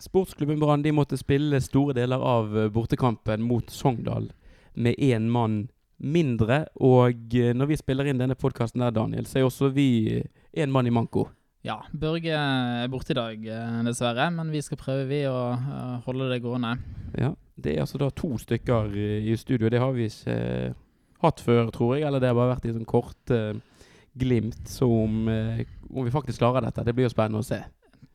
Sportsklubben Brann måtte spille store deler av eh, bortekampen mot Sogndal med én mann mindre. Og eh, når vi spiller inn denne podkasten der, Daniel, så er også vi én mann i manko. Ja, Børge er borte i dag, eh, dessverre. Men vi skal prøve vi å eh, holde det gående. Ja, Det er altså da to stykker eh, i studio. Det har vi ikke eh, hatt før, tror jeg. Eller det har bare vært i sånn korte glimt. Så om, eh, om vi faktisk klarer dette, det blir jo spennende å se.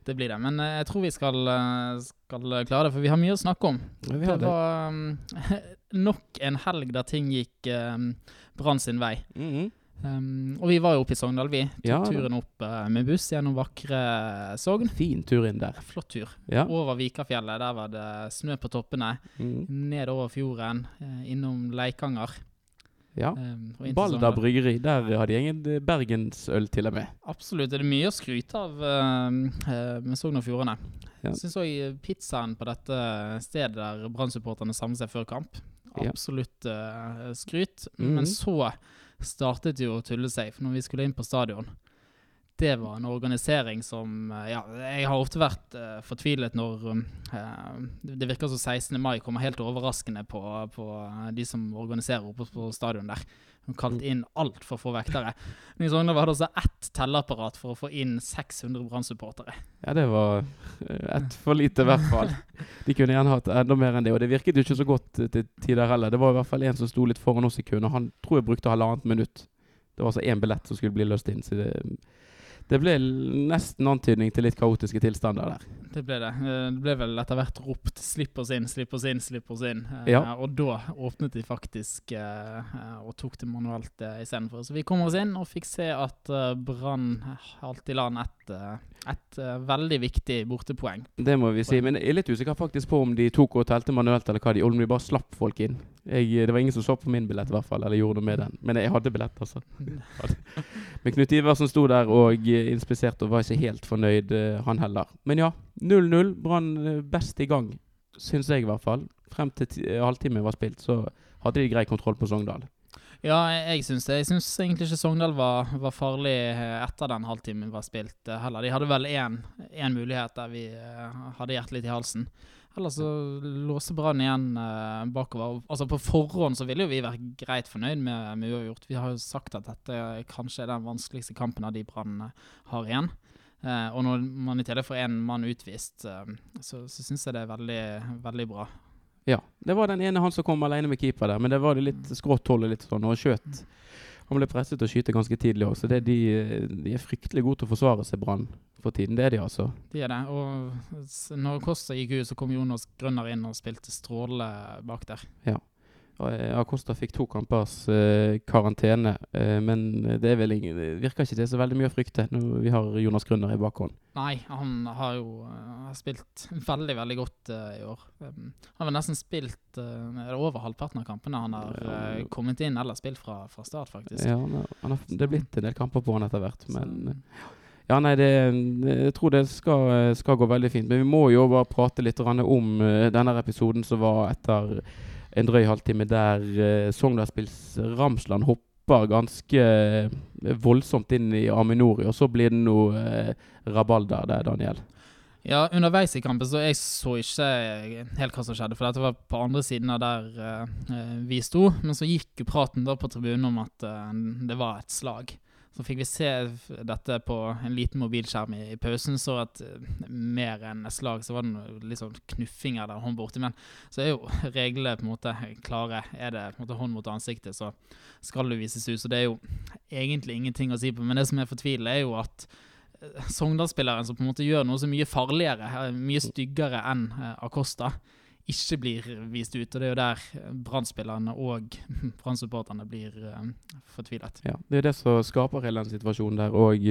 Det blir det. Men eh, jeg tror vi skal, eh, skal klare det, for vi har mye å snakke om. Ja, vi Det har det. var um, nok en helg der ting gikk um, Brann sin vei. Mhm. Um, og vi var jo oppe i Sogndal, vi. Tok Ja, turen opp eh, med buss gjennom vakre Sogn. Fin tur inn der. Flott tur. Ja. Over Vikafjellet, der var det snø på toppene. Mhm. Ned over fjorden, eh, innom Leikanger. Ja. um, Balder bryggeri, der har de egen eh, bergensøl til og med. Absolutt. Det er mye å skryte av uh, eh, med Sogn og Fjordane. Ja. Syns òg pizzaen på dette stedet der Brann-supporterne samler seg før kamp, absolutt uh, skryt. Mhm. Men så startet jo å tulle seg, for når vi skulle inn på stadion det var en organisering som eh, Ja, jeg har ofte vært uh, fortvilet når uh, Det virker som 16. mai kommer helt overraskende på, på de som organiserer oppe på stadion der. De kalt inn altfor få vektere. I Sogndal var det altså ett telleapparat for å få inn 600 Brann-supportere. Ja, det var ett for lite, i hvert fall. De kunne gjerne hatt enda mer enn det. Og det virket jo ikke så godt til tider heller. Det var i hvert fall en som sto litt foran oss i køen, og han tror jeg brukte halvannet minutt. Det var altså én billett som skulle bli løst inn. Så det, det ble nesten antydning til litt kaotiske tilstander der. Det ble det. Eh, Det ble vel etter hvert ropt 'slipp oss inn, slipp oss inn', slipp oss inn. Eh, Ja. Og da åpnet de faktisk eh, og tok det manuelt istedenfor. Så vi kom oss inn og fikk se at Brann halvt i land ett eh, et, uh, veldig viktig bortepoeng. Det må vi si. Men jeg er litt usikker faktisk på om de tok og telte manuelt, eller hva de, om de bare slapp folk inn. Jeg, det var ingen som så på min billett, i hvert fall. Eller gjorde noe med den. Men jeg hadde billett, altså. Men Knut Iversen sto der og eh, inspiserte og var ikke helt fornøyd, eh, han heller. Men ja, 0-0. Brann eh, best i gang, syns jeg i hvert fall. Frem til ti- eh, halvtimen var spilt, så hadde de grei kontroll på Sogndal. Ja, jeg, jeg syns det. Jeg syns egentlig ikke Sogndal var, var farlig eh, etter den halvtimen var spilt eh, heller. De hadde vel én mulighet der vi eh, hadde hjertet litt i halsen. Ellers så låste Brann igjen bakover. Altså På forhånd så ville jo vi vært greit fornøyd med, med uavgjort. Vi har jo sagt at dette kanskje er den vanskeligste kampen av de Brann har igjen. Og når man i tillegg får én mann utvist, så, så syns jeg det er veldig, veldig bra. Ja. Det var den ene han som kom alene med keeper der, men det var det litt skrått hold og litt sånn, og skjøt. Han ble presset til å skyte ganske tidlig òg, så de, de er fryktelig gode til å forsvare seg, Brann, for tiden. Det er de, altså. De er det. Og når Kosta gikk ut, så kom Jonas Grønner inn og spilte strålende bak der. Eh, Acosta fikk to kampers eh, karantene, eh, men det, ingen, det virker ikke det er så veldig mye å frykte når vi har Jonas Grønner i bakhånd. Nei, han har jo eh, har spilt veldig, veldig godt eh, i år. Um, han har nesten spilt det over halvparten av kampene han har eh, kommet inn eller spilt fra, fra start, faktisk. Ja, han har, han har, det er blitt en del kamper på han etter hvert, men Ja, nei, det, jeg tror det skal, skal gå veldig fint. Men vi må jo bare prate litt om eh, denne episoden som var etter en drøy halvtime, der eh, Sogndal-spils Ramsland hopper ganske eh, voldsomt inn i Aminori, og så blir det noe eh, rabalder der, Daniel. Ja, underveis i kampen så jeg så ikke helt hva som skjedde, for dette var på andre siden av der eh, vi sto. Men så gikk jo praten da på tribunen om at eh, det var et slag. Så fikk vi se dette på en liten mobilskjerm i, i pausen, så at eh, mer enn et slag, så var det noe litt sånn knuffinger der hånd borti. Men så er jo reglene på en måte klare. Er det på en måte hånd mot ansiktet, så skal det vises ut. Så det er jo egentlig ingenting å si på. Men det som er fortvilende, er jo at eh, Sogndal-spilleren som på en måte gjør noe så mye farligere, eh, mye styggere enn Acosta, ikke blir vist ut. Og det er jo der eh, Brann-spillerne og Brann-supporterne blir eh, fortvilet. Ja, Det er det som skaper hele den situasjonen der. Og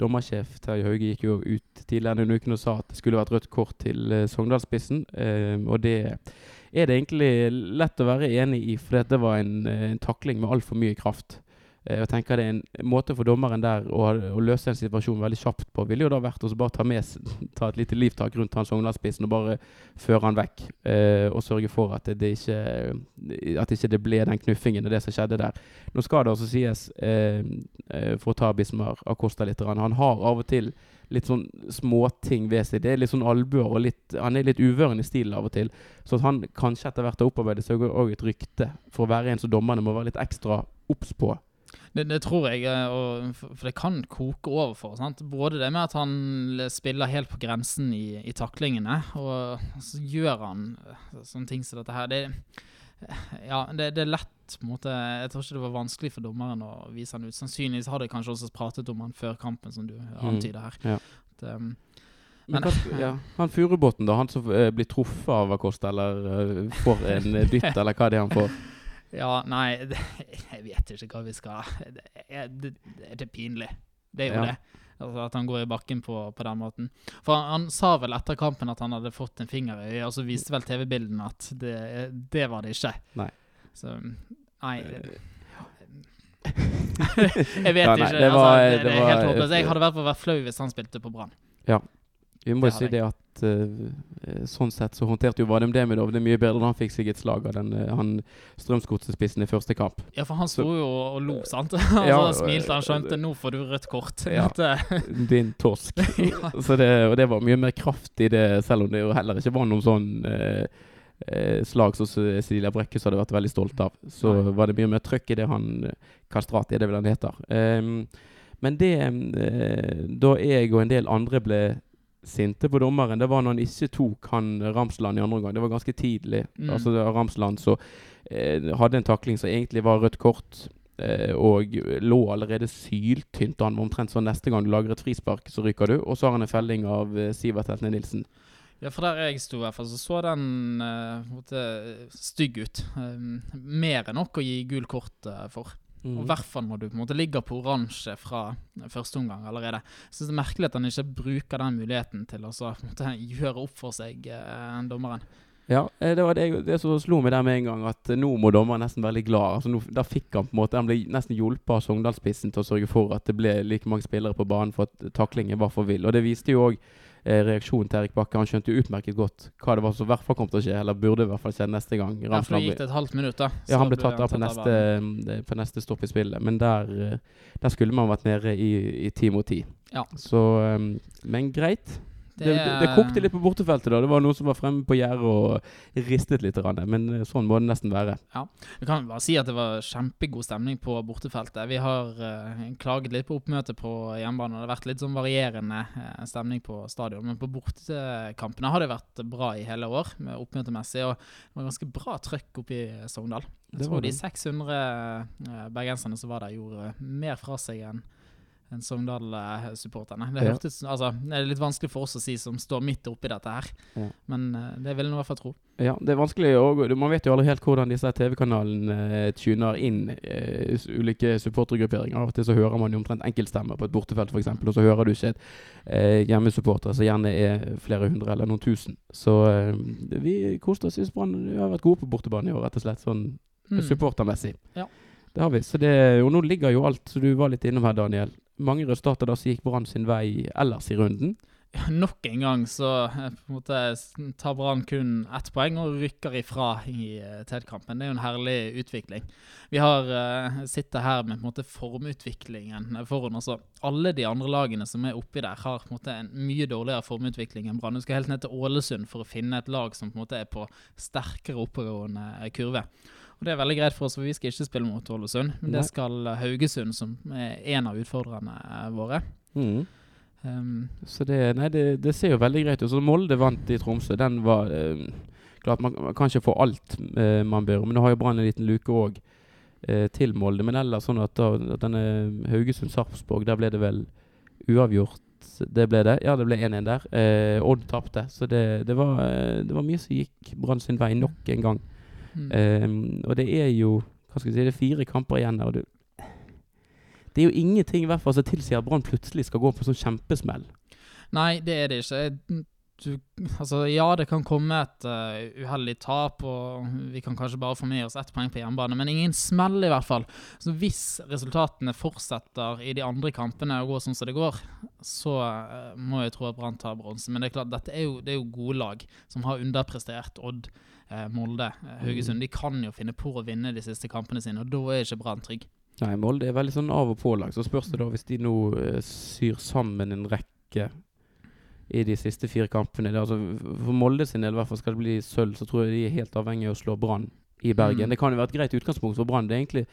dommersjef Terje Hauge gikk jo ut tidligere denne uken og sa at det skulle vært rødt kort til uh, Sogndalsspissen. Uh, og det er det egentlig lett å være enig i, for dette var en, eh, en takling med altfor mye kraft. Eh, jeg tenker det er en måte for dommeren der å, å løse en situasjon veldig kjapt på, ville jo da vært å bare ta, med, ta et lite livtak rundt Hans Sogndalsspissen og bare føre han vekk. Eh, og sørge for at det, det ikke At ikke det ble den knuffingen og det som skjedde der. Nå skal det også sies, eh, eh, for å ta Bismar Acosta litt, han har av og til litt sånn småting ved seg. Det er litt sånn albuer og litt Han er litt uvøren i stilen av og til. Så at han kanskje etter hvert har opparbeidet seg òg et rykte for å være en som dommerne må være litt ekstra obs på. Det, det, tror jeg, eh, og, for det kan koke over for. Sant? Både det med at han spiller helt på grensen i, i taklingene, og så gjør han eh, sånne ting som dette her. Det, ja, det, det, er lett på en måte, Jeg tror ikke det var vanskelig for dommeren å vise han ut. Sannsynligvis har de kanskje også pratet om han før kampen, som du mm, antyder her. Ja. At, um, men, men hva, ja. Han Furubotn, da? Han som uh, blir truffet av Acosta, eller uh, får en dytt, eller hva det er han får? Ja, nei det, Jeg vet ikke hva vi skal Det er, det, det er pinlig. Det er jo ja. det. Altså At han går i bakken på, på den måten. For han, han, sa vel etter kampen at han hadde fått en finger i øyet, og så viste vel TV-bildene at det, det, var det ikke. Nei. Så Nei Jeg vet ja, nei, ikke. Det, altså, det, er helt håpløst. Jeg hadde vært hvert fall vært flau hvis han spilte på Brann. Ja. Vi må jo si det at uh, sånn sett så håndterte jo Vadim Demidov det mye bedre da han fikk seg et slag av den uh, han Strømsgodsespissen i første kamp. Ja, for han sto jo og lo, sant? og ja, så smilte han, skjønte nå får du rødt kort. Ja, din torsk. ja. det, og det var mye mer kraft i det, selv om det jo heller ikke var noen sånn uh, slag som Cecilia Brekkhus hadde vært veldig stolt av. Så Nei. var det mye mer trøkk i det han Kastrati, det vel han heter. Um, men det Da jeg og en del andre ble sinte på dommeren, det var når han ikke tok han Ramsland i andre omgang. Det var ganske tidlig. Mm. Altså Ramsland så eh, hadde en takling som egentlig var rødt kort. Eh, og lå allerede syltynt an. Omtrent så neste gang du lager et frispark, så ryker du. Og så har han en felling av eh, Sivert Heltne Nilsen. Ja, for der jeg sto, i hvert fall, så så den uh, stygg ut. Um, mer enn nok å gi gul kort uh, for. Mm. Og I hvert fall når du på en måte ligger på oransje fra første omgang allerede. Jeg synes det er merkelig at han ikke bruker den muligheten til å måte, gjøre opp for seg, eh, dommeren. Ja, eh, det var det, det som slo meg der med en gang, at nå må dommeren nesten være litt glad. Altså, nå, da fikk Han på en måte Han ble nesten hjulpet av Sogndalsspissen til å sørge for at det ble like mange spillere på banen for at taklingen var for vill. Og det viste jo òg Eh, reaksjonen til Erik Bakke. Han skjønte jo utmerket godt hva det var som i hvert fall kom til å skje, eller burde i hvert fall skje neste gang. Ja, for det gikk det et halvt minutt, da. Ja, han ble tatt av på, eh, på neste stopp i spillet. Men der, eh, der skulle man vært nede i, i ti mot ti. Ja. Så Men greit. Det, det, det, kokte litt på bortefeltet. da Det var noen som var fremme på gjerdet og ristet litt. Men eh, sånn må det nesten være. Ja, Vi kan bare si at det var kjempegod stemning på bortefeltet. Vi har uh, klaget litt på oppmøtet på hjemmebane. Det har vært litt sånn varierende uh, stemning på stadion. Men på bortekampene har det vært bra i hele år, med oppmøtemessig. Og det var ganske bra trøkk oppe i Sogndal. Jeg tror de 600 uh, bergenserne som var der, gjorde mer fra seg enn Sogndal-supporterne. Det, ja. altså, det er litt vanskelig for oss å si som står midt oppi dette her, ja. men uh, det vil jeg i hvert fall tro. Ja, det er vanskelig òg. Man vet jo aldri helt hvordan disse TV-kanalene uh, tuner inn uh, ulike supportergrupperinger. Av og til så hører man jo omtrent enkeltstemmer på et bortefelt, f.eks., og så hører du ikke et uh, hjemmesupporter som gjerne er flere hundre eller noen tusen. Så vi koste oss. Vi har vært gode på bortebane i år, rett og slett, sånn mm. supportermessig. Ja. Det har vi. Så det, og nå ligger jo alt, så du var litt innom her, Daniel mange resultater da så gikk Brann sin vei ellers i runden. Nok en gang så eh, måte tar Brann kun ett poeng og rykker ifra i tedkampen. Ted-kampen. Det er jo en herlig utvikling. Vi har uh, sittet her med måte formutviklingen foran oss. Alle de andre lagene som er oppi der, har på en måte en mye dårligere formutvikling enn Brann. Du skal helt ned til Ålesund for å finne et lag som på en måte er på sterkere oppegående kurve. Og Det er veldig greit for oss, for vi skal ikke spille mot Ålesund. Men det skal Haugesund, som er en av utfordrerne våre. Mm. Um, så det, nei, det, det, ser jo veldig greit ut. Så Molde vant i Tromsø. Den var eh, Klart man, man, kan ikke få alt eh, man bør, men nå har jo Brann en liten luke òg eh, til Molde. Men ellers sånn at, da, at denne Haugesund-Sarpsborg, der ble det vel uavgjort. Det ble det. Ja, det ble 1-1 der. Uh, Odd tapte. Så det, det, var, det var mye som gikk Brann sin vei nok en gang. Um, og det er jo hva skal vi si, det er fire kamper igjen. Og det, det er jo ingenting i hvert fall som tilsier at Brann plutselig skal gå på en sånn kjempesmell. Nei, det er det ikke. Du, altså, ja, det kan komme et uh, uheldig tap, og vi kan kanskje bare få med oss ett poeng på hjemmebane, men ingen smell, i hvert fall. Så hvis resultatene fortsetter i de andre kampene og går sånn som det går, så uh, må jeg tro at Brann tar bronse. Men det er klart, dette er jo, det er jo gode lag som har underprestert. Odd Molde, eh, Haugesund. De kan jo finne på å vinne de siste kampene sine, og da er ikke Brann trygg. Nei, Molde er veldig sånn av og på-lag. Så spørs det da, hvis de nå uh, syr sammen en rekke i de siste fire kampene. Altså, for Molde sin del, i hvert fall skal det bli sølv, så tror jeg de er helt avhengig av å slå Brann i Bergen. Mm. Det kan jo være et greit utgangspunkt for Brann. Det er egentlig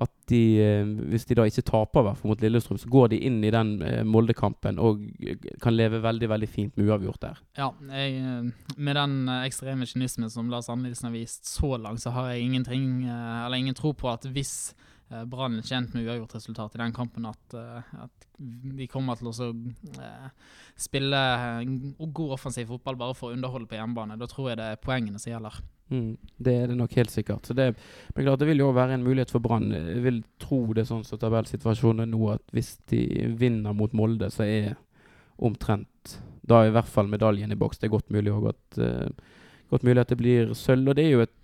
at de, eh, hvis de da ikke taper hvert mot Lillestrøm, så går de inn i den eh, Molde-kampen og kan leve veldig veldig fint med uavgjort der. Ja, jeg, eh, med den ekstreme kynismen som Lars Arnildsen har vist så langt, så har jeg ingenting, eller ingen tro på at hvis eh, Brann er kjent med uavgjort resultat i den kampen, at, eh, at de kommer til å så, eh, spille god offensiv fotball bare for å underholde på hjemmebane. Da tror jeg det er poengene som gjelder. Mm, det er det nok helt sikkert. Så det, men klart det vil jo være en mulighet for Brann. Jeg vil tro det sånn som tabellsituasjonen er nå, at hvis de vinner mot Molde, så er omtrent da i hvert fall medaljen i boks. Det er godt mulig, at, uh, godt mulig at det blir sølv. Og det er jo et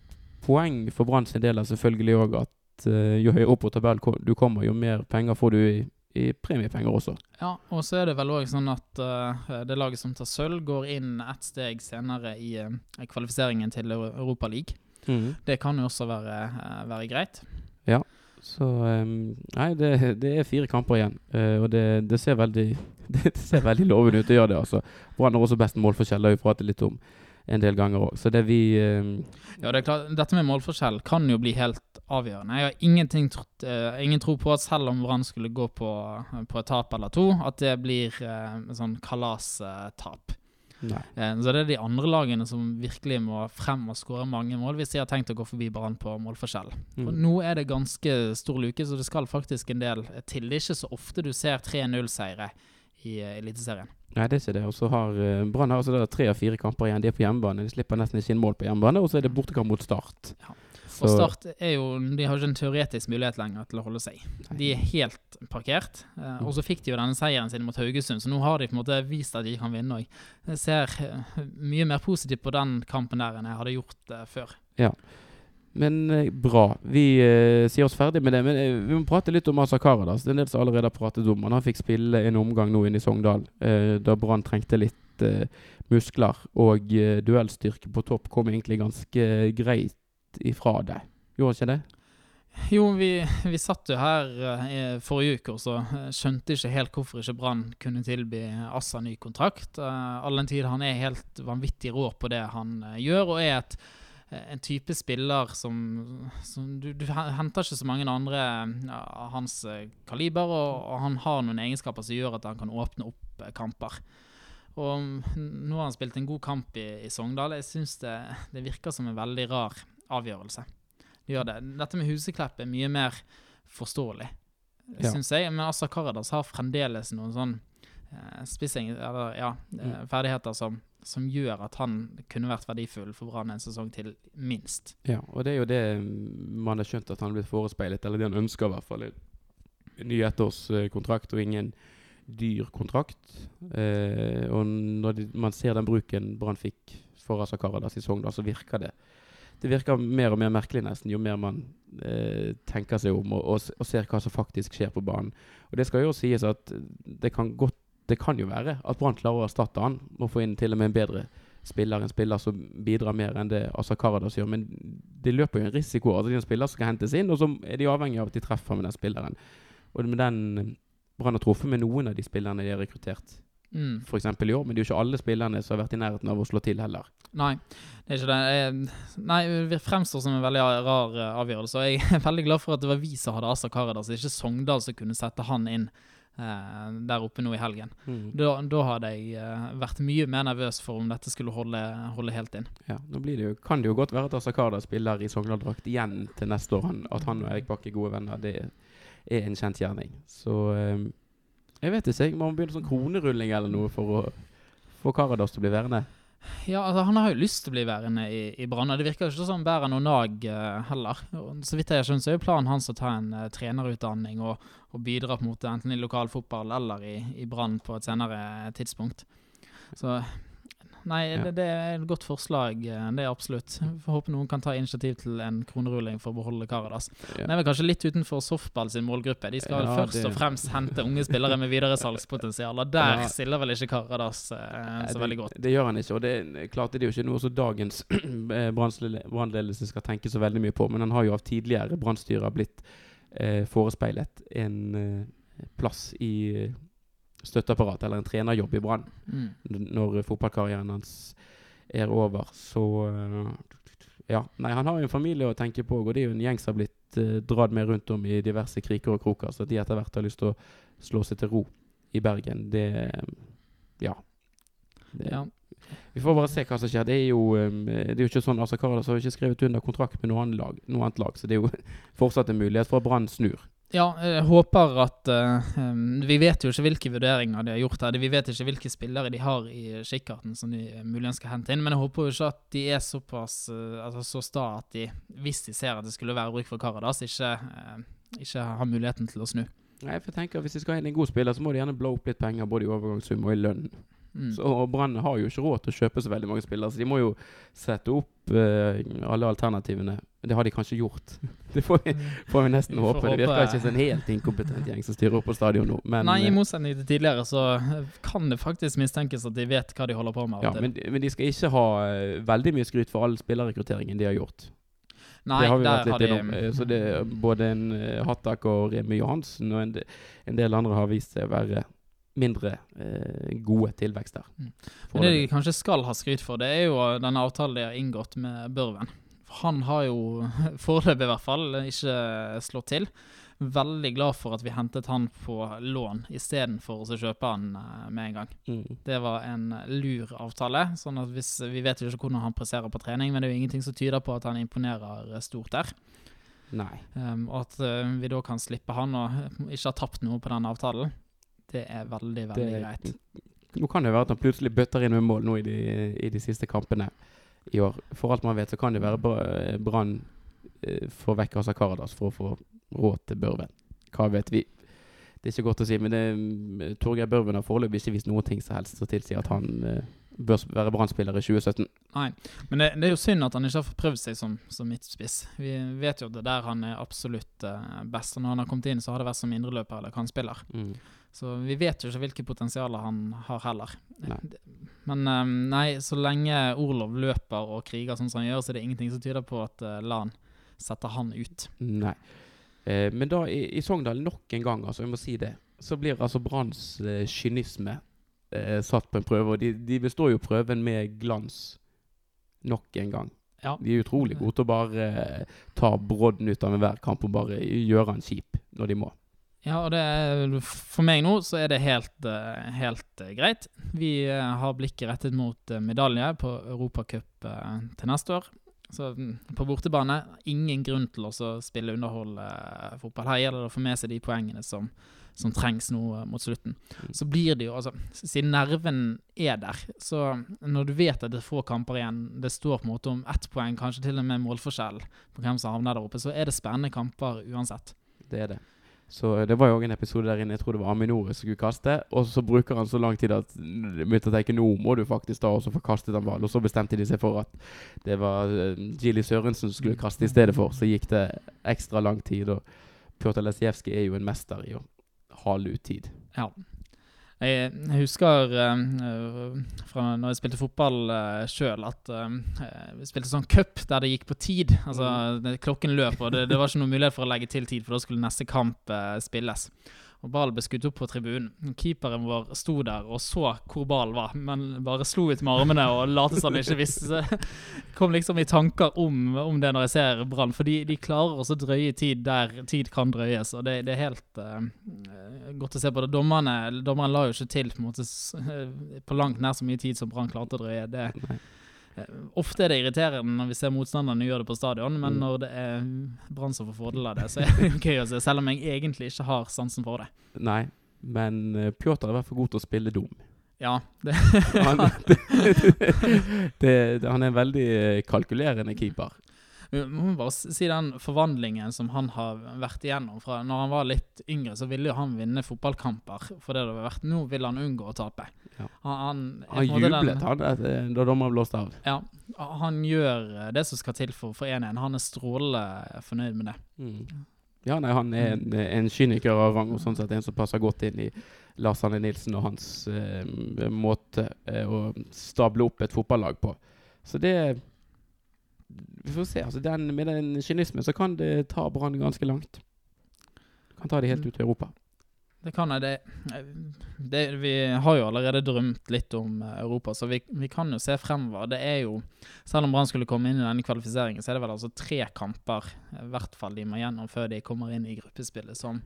poeng for Brann sin del selvfølgelig òg at jo høyere opp på tabellen du kommer, jo mer penger får du i, i premiepenger også. Ja, og så er det vel òg sånn at uh, det laget som tar sølv, går inn ett steg senere i uh, kvalifiseringen til Europa League. Det kan jo også være, uh, være greit. Så um, Nei, det, det er fire kamper igjen, eh, og det, det ser veldig Det ser veldig lovende ut å gjøre det, altså. Brann har også best målforskjell, det har vi pratet litt om en del ganger òg. Så det vi ehm, Ja, det er klart, Dette med målforskjell kan jo bli helt avgjørende. Jeg har ingenting tro- uh, ingen tro på at selv om Brann skulle gå på, på et tap eller to, at det blir uh, sånn kalastap. Eh, så det er de andre lagene som virkelig må frem og skåre mange mål hvis de har tenkt å gå forbi Brann på målforskjell. Og Mm. nå er det ganske stor luke, så det skal faktisk en del til. Det er ikke så ofte du ser 3-0-seire i uh, Eliteserien. Nei, det er ikke det. Og så har eh, Brann har altså tre av fire kamper igjen. De er på hjemmebane. De slipper nesten ikke inn mål på hjemmebane. Og så er det bortekamp mot Start. Ja. Og Start er jo, de har ikke en teoretisk mulighet lenger til å holde seg. De er helt parkert. Eh, og så fikk de jo denne seieren sin mot Haugesund, så nå har de på en måte vist at de kan vinne òg. Jeg ser eh, mye mer positivt på den kampen der enn jeg hadde gjort før. før. Men eh, bra. Vi eh, sier oss ferdig med det. Men eh, vi må prate litt om Asa Karadas. Det er en del som allerede har pratet om han. Han fikk spille en omgang nå inne i Sogndal, eh, da Brann trengte litt eh, muskler. Og eh, duellstyrke på topp kom egentlig ganske greit ifra deg. Gjorde ikke det? Jo, vi, vi satt jo her eh, i forrige uke og så eh, skjønte ikke helt hvorfor ikke Brann kunne tilby Assa ny kontrakt. Uh, all den tid han er helt vanvittig rå på det han eh, gjør, og er et, eh, en type spiller som, som du, du henter ikke så mange andre eh, av hans eh, kaliber, og, og han har noen egenskaper som gjør at han kan åpne opp eh, kamper. Og mm, nå har han spilt en god kamp i, i Sogndal. Jeg syns det, det virker som en veldig rar avgjørelse. Det gjør det. Dette med Huseklepp er mye mer forståelig, Ja. syns jeg. Men Assa Karadas har fremdeles noen sånn eh, spissing, eller ja, eh, Mm. ferdigheter som, som gjør at han kunne vært verdifull for Brann en sesong til, minst. Ja, og det er jo det mm, man har skjønt at han har blitt forespeilet, eller det han ønsker i hvert fall. Ny ettårskontrakt og ingen dyr kontrakt. Eh, og når de, man ser den bruken Brann fikk for Asa Karadas i Sogndal, så virker det Det virker mer og mer merkelig nesten, jo mer man eh, tenker seg om og, og, og ser hva som faktisk skjer på banen. Og det skal jo sies at det kan godt Det kan jo være at Brann klarer å erstatte han og få inn til og med en bedre spiller, en spiller som bidrar mer enn det Asa Karadas gjør. Men de løper jo en risiko. Altså de spiller skal hentes inn, og så er de avhengig av at de treffer med den spilleren. Og med den Brann har truffet med noen av de spillerne de har rekruttert, Mm. f.eks. i år. Men det er jo ikke alle spillerne som har vært i nærheten av å slå til heller. Nei, det er ikke det. Jeg, nei, det fremstår som en veldig rar eh, avgjørelse. Og jeg er veldig glad for at det var vi som hadde Asa Karadas, ikke Sogndal som kunne sette han inn eh, der oppe nå i helgen. Da, da hadde jeg eh, vært mye mer nervøs for om dette skulle holde, holde helt inn. Ja, nå blir det jo, kan det jo godt være at Asa Karadas spiller i Sogndal-drakt igjen til neste år. Han, at han og Erik Bakke er gode venner, det er en kjent gjerning. Så eh, jeg vet ikke. Må Man begynne sånn kronerulling eller noe for å få Karadas til å bli værende. Ja, altså Han har jo lyst til å bli værende i, i Brann. Det virker jo ikke som han bærer noe nag uh, heller. Så vidt jeg skjønner, så er jo planen hans å ta en uh, trenerutdanning og, og bidra på en måte enten i lokal fotball eller i, i Brann på et senere tidspunkt. Så Nei, Ja. det, det er et godt forslag. eh, Det er absolutt. Får håpe noen kan ta initiativ til en kronerulling for å beholde Karadas. Ja. Det er vel kanskje litt utenfor softball sin målgruppe. De skal Ja, først det- og fremst hente unge spillere med videresalgspotensial, og der Ja. stiller vel ikke Karadas eh, så det, veldig godt. Det gjør han ikke. Og det er klart det er jo ikke noe som dagens eh, brannledelse skal tenke så veldig mye på. Men han har jo av tidligere brannstyrer blitt eh, forespeilet en eh, plass i eh, støtteapparat eller en trenerjobb i Brann Mm. når fotballkarrieren hans er over. Så eh, ja. Nei, han har jo en familie å tenke på, og det er jo en gjeng som har blitt uh, dratt med rundt om i diverse kriker og kroker, så at de etter hvert har lyst til å slå seg til ro i Bergen, det Ja. Det, Ja. Vi får bare se hva som skjer. Det er jo, um, det er jo ikke sånn altså Karadas har jo ikke skrevet under kontrakt med noe annet lag, noe annet lag så det er jo fortsatt en mulighet for at Brann snur. Ja, jeg håper at eh, um, Vi vet jo ikke hvilke vurderinger de har gjort her. Vi vet ikke hvilke spillere de har i kikkerten som de muligens skal hente inn. Men jeg håper jo ikke at de er såpass uh, altså så sta at de, hvis de ser at det skulle være bruk for Karadas, ikke, uh, ikke har muligheten til å snu. Nei, for jeg tenker Hvis de skal ha inn en god spiller, så må de gjerne blå opp litt penger både i overgangssum og i lønn. Mm. Så, og Brann har jo ikke råd til å kjøpe så veldig mange spillere, så de må jo sette opp uh, alle alternativene. Det har de kanskje gjort. Det får vi, får vi nesten Vi får håpe. Det virker ikke som en helt inkompetent gjeng som styrer opp på stadion nå. Men, Nei, i eh, motsetning til tidligere så kan det faktisk mistenkes at de vet hva de holder på med. ja, men, de- men de skal ikke ha eh, veldig mye skryt for all spillerrekrutteringen de har gjort. Nei, det har vi vært litt de innom. eh, Så det er både en Hattak og Remi Johansen og en, en del andre har vist seg å være mindre eh, gode tilvekster. Mm. Men det de kanskje skal ha skryt for, det er jo denne avtalen de har inngått med Børven. Han har jo, foreløpig i hvert fall, ikke slått til. Veldig glad for at vi hentet han på lån istedenfor å kjøpe han eh, med en gang. mm. Det var en lur avtale. sånn at hvis, Vi vet jo ikke hvordan han presserer på trening, men det er jo ingenting som tyder på at han imponerer stort der. Nei. Um, og at uh, vi da kan slippe han og ikke ha tapt noe på den avtalen, det er veldig, veldig Det- greit. Nå kan det være at han plutselig bøtter inn med mål nå i de, i de siste kampene i år. For alt man vet, så kan det være Bra- Brann eh, får vekk Asa Karadas for å få råd til Børven. Hva vet vi? Det er ikke godt å si, men det, Torgeir Børven har foreløpig ikke vist noen ting som helst som tilsier at han eh, bør være Brann-spiller i 2017. Nei, men det, det er jo synd at han ikke har fått prøvd seg som, som midtspiss. Vi vet jo at det er der han er absolutt eh, best. Og når han har kommet inn, så har det vært som indreløper eller kantspiller. Mm. Så vi vet jo ikke hvilke potensialer han har heller. Nei. Men um, nei, så lenge Orlov løper og kriger sånn som han gjør, så er det ingenting som tyder på at uh, Lan setter han ut. Nei. Eh, men da i, i Sogndal nok en gang, altså, jeg må si det, så blir altså Branns eh, kynisme eh, satt på en prøve. Og de, de består jo prøven med glans nok en gang. Ja. De er utrolig gode til å bare eh, ta brodden ut av enhver kamp og bare gjøre han kjip når de må. Ja, og det for meg nå så er det helt, eh, helt eh, greit. Vi eh, har blikket rettet mot medalje på Europacup til neste år. Så mm, på bortebane, ingen grunn til å spille underhold uh, fotball. Her gjelder det å få med seg de poengene som, som trengs nå mot slutten. Mm. Så blir det jo, altså, siden nerven er der, så når du vet at det er få kamper igjen, det står på en måte om ett poeng, kanskje til og med målforskjell på hvem som havner der oppe, så er det spennende kamper uansett. Det er det. Så det var jo en episode der inne, jeg tror det var Aminore som skulle kaste, og så bruker han så lang tid at begynte å tenke nå må du faktisk da også få kastet en ball. Og så bestemte de seg for at det var uh, Gilly Sørensen som skulle kaste i stedet for. Så gikk det ekstra lang tid, og Pjotr Lesijevskij er jo en mester i å hale ut tid. Ja. Jeg jeg husker eh, eh, fra når jeg spilte fotball uh, sjøl, at eh, vi spilte sånn cup der det gikk på tid. Altså, det, Klokken løp, og det, det var ikke noen mulighet for å legge til tid, for da skulle neste kamp eh, spilles. Og Ballen ble skutt opp på tribunen. Keeperen vår sto der og så hvor ballen var, men bare slo ut med armene og lot som han ikke visste. Kom liksom i tanker om, om det når jeg ser Brann, for de, klarer også å drøye tid der tid kan drøyes. og Det, det er helt uh, godt å se på det. Dommerne, dommeren la jo ikke til på, måte, på langt nær så mye tid som Brann klarte å drøye. Det, ofte er det irriterende når vi ser motstanderne gjøre det på stadion, men Mm. når det er Brann som får fordel av det, så er det gøy å se. Selv om jeg egentlig ikke har sansen for det. Nei, men uh, Pjotr er i hvert fall god til å spille dum. Ja, det, Han, det, det, han er en veldig eh, kalkulerende keeper. Må bare si den forvandlingen som han har vært igjennom. Fra når han var litt yngre, så ville jo han vinne fotballkamper. For det det har vært Nå vil han unngå å tape. Ja. Han, han, Han jublet han eh, da dommeren blåste av. Ja, han gjør eh, det som skal til for, for 1-1. Han er strålende fornøyd med det. Mm. Ja, nei, han er en, en kyniker av rang, og sånn sett en som passer godt inn i Lars Arne Nilsen og hans eh, måte eh, å stable opp et fotballag på. Så det Vi får se. altså den, Med den kynismen så kan det ta Brann ganske langt. Kan ta de helt Mm. ut i Europa. Det kan jeg. Det, det, vi har jo allerede drømt litt om eh, Europa, så vi, vi kan jo se fremover. Det er jo, Selv om Brann skulle komme inn i denne kvalifiseringen, så er det vel altså tre kamper eh, i hvert fall de må gjennom før de kommer inn i gruppespillet, som,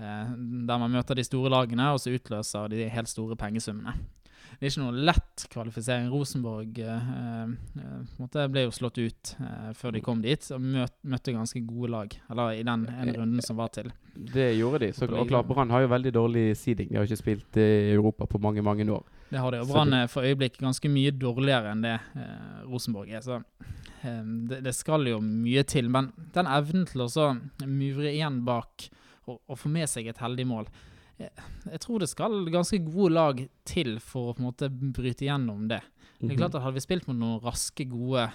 eh, der man møter de store lagene, og så utløser de helt store pengesummene det er ikke noe lett kvalifisering. Rosenborg eh, eh, ble jo slått ut eh, før de kom dit, og møt, møtte ganske gode lag. Eller i den ene runden som var til. Det gjorde de. Så, og klart, Brann har jo veldig dårlig seeding. De har ikke spilt i Europa på mange, mange år. Det har de. Og Brann er for øyeblikket ganske mye dårligere enn det eh, Rosenborg er. Så eh, det, det, skal jo mye til. Men den evnen til å mure igjen bak og, og få med seg et heldig mål jeg tror det skal ganske gode lag til for å på en måte bryte gjennom det. Det er klart mhm. at Hadde vi spilt mot noen raske, gode,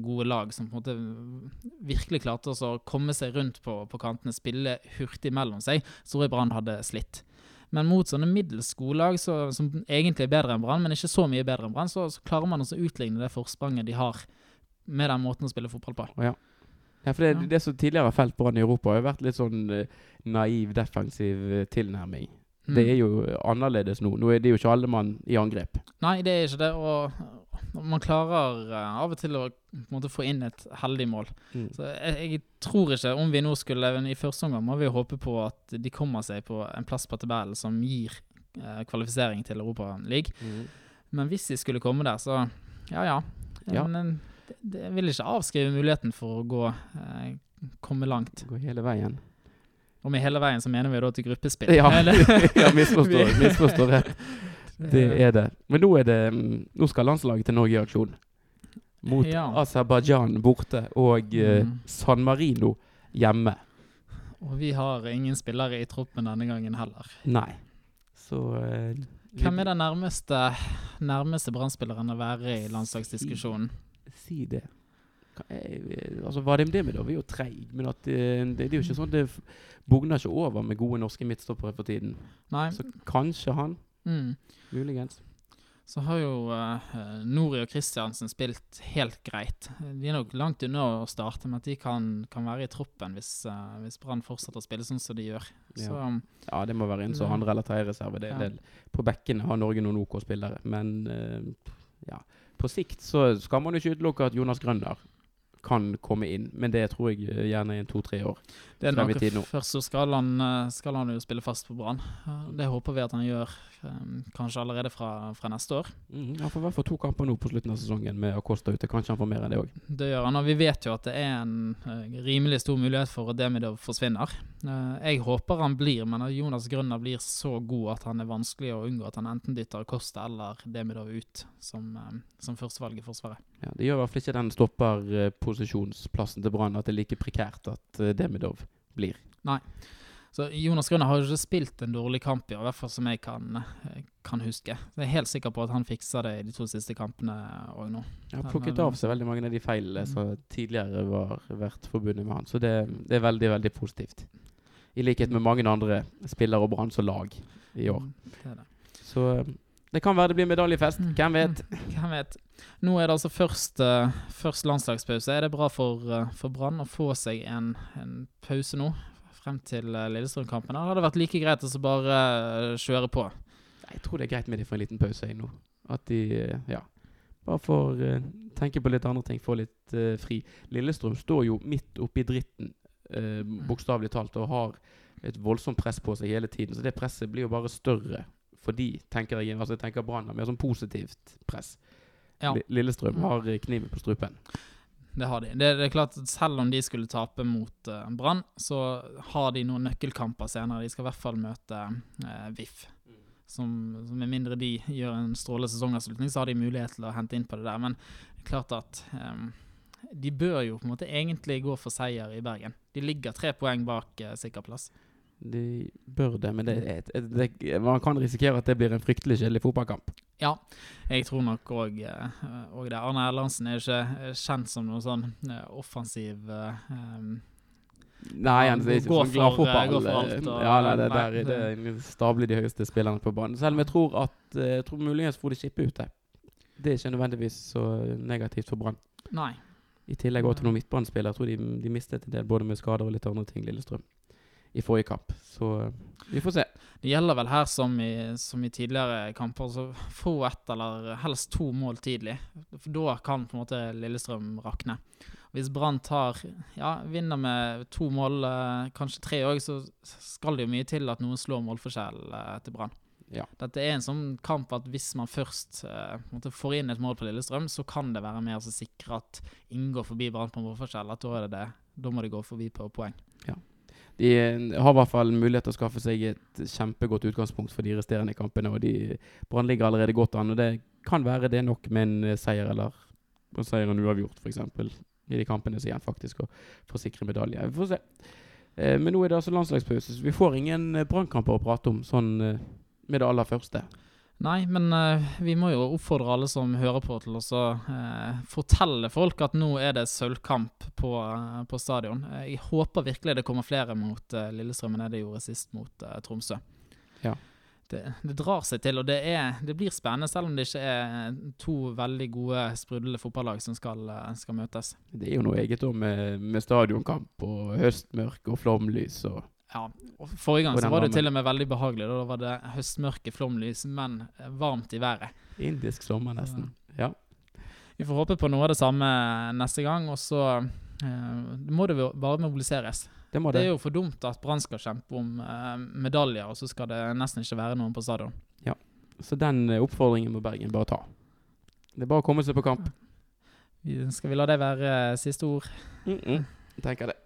gode lag som på en måte virkelig klarte å komme seg rundt på, på kantene, spille hurtig mellom seg, så tror jeg Brann hadde slitt. Men mot sånne middels gode lag så, som egentlig er bedre enn Brann, men ikke så mye bedre enn Brann, så, så, klarer man å utligne det forspranget de har med den måten å spille fotball på. Ja. Ja, for det, ja. det som tidligere har felt Brann i Europa, har jo vært litt sånn uh, naiv, defensiv uh, tilnærming. Mm. Det er jo annerledes nå. Nå er det jo ikke alle mann i angrep. Nei, det er ikke det. Og man klarer av og til å måte, få inn et heldig mål. Mm. Så jeg, jeg, tror ikke, om vi nå skulle I første omgang må vi håpe på at de kommer seg på en plass på tabellen som gir kvalifisering til Europaligaen. Mm. Men hvis de skulle komme der, så ja ja. ja. Men, det, vil ikke avskrive muligheten for å gå eh, komme langt. Gå hele veien. Og med hele veien så mener vi da til gruppespill. Ja, ja misforstår, misforstår rett. Det er det. Men nå, er det, mm, nå skal landslaget til Norge i aksjon. Mot ja. Aserbajdsjan borte og eh, mm. San Marino hjemme. Og vi har ingen spillere i troppen denne gangen heller. Nei. Så eh, Hvem er den nærmeste, nærmeste brannspilleren å være i landslagsdiskusjonen? Si det. Altså, Vadim Demidov er jo treig, men at det, eh, det, det, er jo ikke sånn det bugner ikke over med gode norske midtstoppere for tiden. Nei. Så kanskje han. Mm. Muligens. Så har jo uh, Nori og Kristiansen spilt helt greit. De er nok langt unna å starte, men at de kan, kan være i troppen hvis, uh, hvis Brann fortsetter å spille sånn som de gjør. Ja, så, um, ja det må være en så andre eller tredjereserve. Ja. På bekkene har Norge noen OK spillere, men uh, ja på sikt så skal man jo ikke utelukke at Jonas Grønner kan komme inn, men det tror jeg eh, gjerne i to-tre år. Det er nok Først så skal han, eh, skal han, jo spille fast på Brann. Det håper vi at han gjør um, kanskje allerede fra, fra neste år. Mm, han får i hvert fall to kamper nå på slutten av sesongen med Acosta ute. Kanskje han får mer enn det òg. Det gjør han, og vi vet jo at det er en uh, rimelig stor mulighet for at Demidov forsvinner. Jeg håper han blir, men at Jonas Grønner blir så god at han er vanskelig å unngå at han enten dytter Acosta eller Demidov ut som, som førstevalg i Forsvaret. Ja, Det gjør i hvert fall ikke den stopperposisjonsplassen til Brann at det er like prekært at uh, Demidov blir. Nei. Så Jonas Grønner har jo ikke spilt en dårlig kamp i hvert fall som jeg kan, eh, kan huske. Jeg er helt sikker på at han fikser det i de to siste kampene òg nå. Jeg har plukket av seg veldig mange av de feilene som tidligere var vært forbundet med han, så det, det, er veldig, veldig positivt. I likhet med mange andre spillere og Brann som lag i år. Det det det. Så det kan være det blir medaljefest. Mm. Hvem vet? Hvem vet. Nå er det altså først, uh, først landslagspause. Er det bra for, uh, for Brann å få seg en, en, pause nå? Frem til uh, Lillestrøm-kampen? Eller har det vært like greit å bare uh, kjøre på? Jeg tror det er greit med de får en liten pause nå. At de ja, bare får tenke på litt andre ting, få litt fri. Lillestrøm står jo midt oppi dritten, uh, bokstavelig talt, og har et voldsomt press på seg hele tiden. Så det presset blir jo bare større fordi, tenker jeg, altså jeg tenker Brann har mer sånn positivt press. Ja. Lillestrøm mm. har kniven på strupen. Det har de. Det, det, er klart at Selv om de skulle tape mot uh, Brann, så har de noen nøkkelkamper senere. De skal i hvert fall møte uh, VIF. Som, som Med mindre de gjør en strålende sesongavslutning, så har de mulighet til å hente inn på det der. Men det er klart at um, de bør jo på en måte egentlig gå for seier i Bergen. De ligger tre poeng bak uh, sikker plass. De bør det, men det, det, det, man kan risikere at det blir en fryktelig kjedelig fotballkamp. Ja, jeg tror nok òg det. Arne Erlandsen er ikke eh, kjent som noen sånn eh, offensiv um, Nei, han er ikke sånn glad fotball. Og, ja, nei, det, der, det er stabelig de høyeste spillerne på banen. Selv om jeg tror at Jeg tror muligens får de skippe ute. Det er ikke nødvendigvis så negativt for Brann. I tillegg også til noen midtbanespillere. Jeg tror de, de mistet en del både med skader og litt andre ting, Lillestrøm i forrige kamp. Så eh, vi får se. Det gjelder vel her som i, som i tidligere kamper, så få ett eller helst to mål tidlig. For da kan på en måte Lillestrøm rakne. Hvis Brann tar ja, vinner med to mål, eh, kanskje tre òg, så skal det jo mye til at noen slår målforskjell eh, til Brann. Ja. Dette er en sånn kamp at hvis man først uh, får inn et mål på Lillestrøm, så kan det være med å sikre at ingen går forbi Brann på målforskjell. At da, det det. da må de gå forbi på poeng. De eh, har i hvert fall mulighet til å skaffe seg et kjempegodt utgangspunkt for de resterende kampene. og de Brann ligger allerede godt an. og Det kan være det nok med en eh, seier eller en seier en uavgjort, f.eks. I de kampene som igjen faktisk å forsikre medalje. Vi får se. Eh, men nå er det altså landslagspause, så vi får ingen eh, brannkamper å prate om sånn med det aller første. Nei, men uh, vi må jo oppfordre alle som hører på, til å eh, fortelle folk at nå er det sølvkamp på, uh, på stadion. Jeg håper virkelig det kommer flere mot Lillestrøm enn det gjorde sist mot Tromsø. Ja. Det, det drar seg til, og det, er, det blir spennende, selv om det ikke er to veldig gode, sprudlende fotballag som skal, skal møtes. Det er jo noe eget med, med stadionkamp og høstmørke og flomlys og Ja, og Forrige gang Og så var det til og med veldig behagelig. Da var det høstmørke, flomlys, men eh, varmt i været. indisk sommer, nesten. Ja. Vi får håpe på noe av det samme neste gang, og så eh, må det bare mobiliseres. Det må Det det. er jo for dumt at Brann skal kjempe om eh, medaljer, og så skal det nesten ikke være noen på stadion. Ja, Så den eh, oppfordringen må Bergen bare ta. Det er bare å komme seg på kamp. Vi- Skal vi la det være eh, siste ord? Mm -mm. Tenker det.